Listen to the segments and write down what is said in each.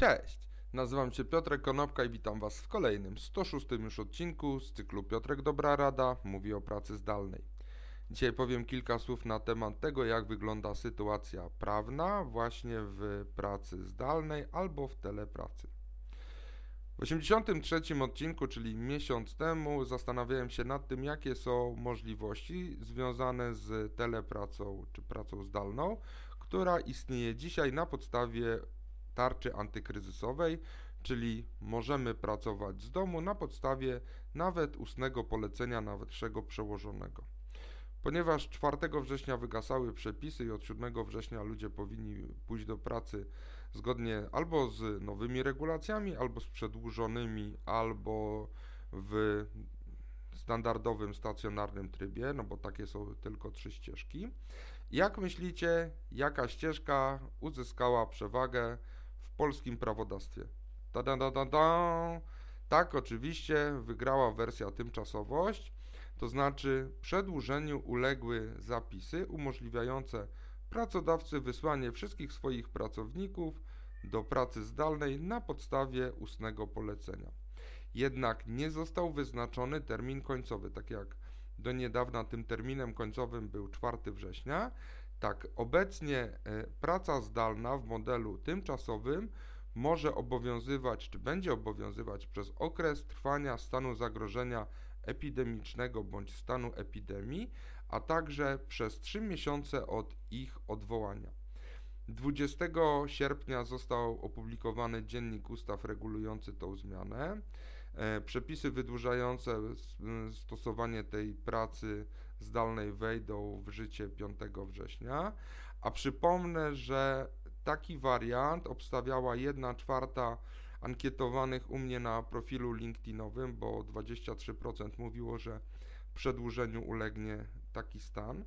Cześć! Nazywam się Piotrek Konopka i witam Was w kolejnym, 106 już odcinku z cyklu Piotrek Dobra Rada mówi o pracy zdalnej. Dzisiaj powiem kilka słów na temat tego, jak wygląda sytuacja prawna właśnie w pracy zdalnej albo w telepracy. W 83 odcinku, czyli miesiąc temu, zastanawiałem się nad tym, jakie są możliwości związane z telepracą czy pracą zdalną, która istnieje dzisiaj na podstawie tarczy antykryzysowej, czyli możemy pracować z domu na podstawie nawet ustnego polecenia najwyższego przełożonego. Ponieważ 4 września wygasały przepisy i od 7 września ludzie powinni pójść do pracy zgodnie albo z nowymi regulacjami, albo z przedłużonymi, albo w standardowym, stacjonarnym trybie, no bo takie są tylko trzy ścieżki. Jak myślicie, jaka ścieżka uzyskała przewagę w polskim prawodawstwie? Ta -da -da -da -da. Tak, oczywiście wygrała wersja tymczasowość, to znaczy przedłużeniu uległy zapisy umożliwiające pracodawcy wysłanie wszystkich swoich pracowników do pracy zdalnej na podstawie ustnego polecenia. Jednak nie został wyznaczony termin końcowy, tak jak do niedawna tym terminem końcowym był 4 września. Tak, obecnie e, praca zdalna w modelu tymczasowym może obowiązywać, czy będzie obowiązywać przez okres trwania stanu zagrożenia epidemicznego bądź stanu epidemii, a także przez 3 miesiące od ich odwołania. 20 sierpnia został opublikowany dziennik ustaw regulujący tą zmianę. E, przepisy wydłużające stosowanie tej pracy zdalnej wejdą w życie 5 września, a przypomnę, że taki wariant obstawiała 1 czwarta ankietowanych u mnie na profilu LinkedInowym, bo 23% mówiło, że przedłużeniu ulegnie taki stan.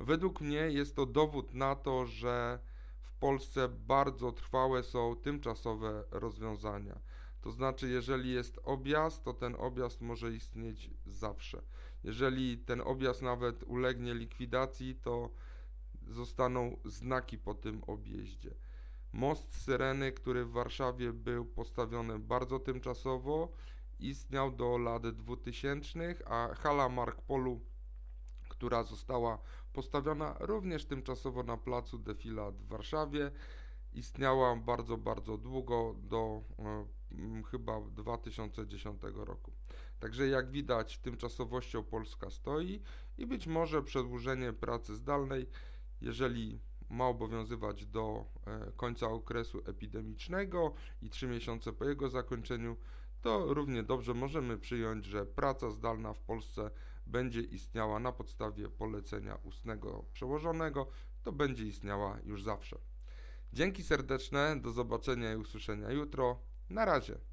Według mnie jest to dowód na to, że w Polsce bardzo trwałe są tymczasowe rozwiązania. To znaczy, jeżeli jest objazd, to ten objazd może istnieć zawsze. Jeżeli ten objazd nawet ulegnie likwidacji, to zostaną znaki po tym objeździe. Most Syreny, który w Warszawie był postawiony bardzo tymczasowo, istniał do lat 2000, a hala Mark Polu, która została postawiona również tymczasowo na placu Defilat w Warszawie, istniała bardzo, bardzo długo, do e, chyba 2010 roku. Także jak widać, tymczasowością Polska stoi i być może przedłużenie pracy zdalnej, jeżeli ma obowiązywać do e, końca okresu epidemicznego i 3 miesiące po jego zakończeniu, to równie dobrze możemy przyjąć, że praca zdalna w Polsce będzie istniała na podstawie polecenia ustnego przełożonego, to będzie istniała już zawsze. Dzięki serdeczne, do zobaczenia i usłyszenia jutro. Na razie.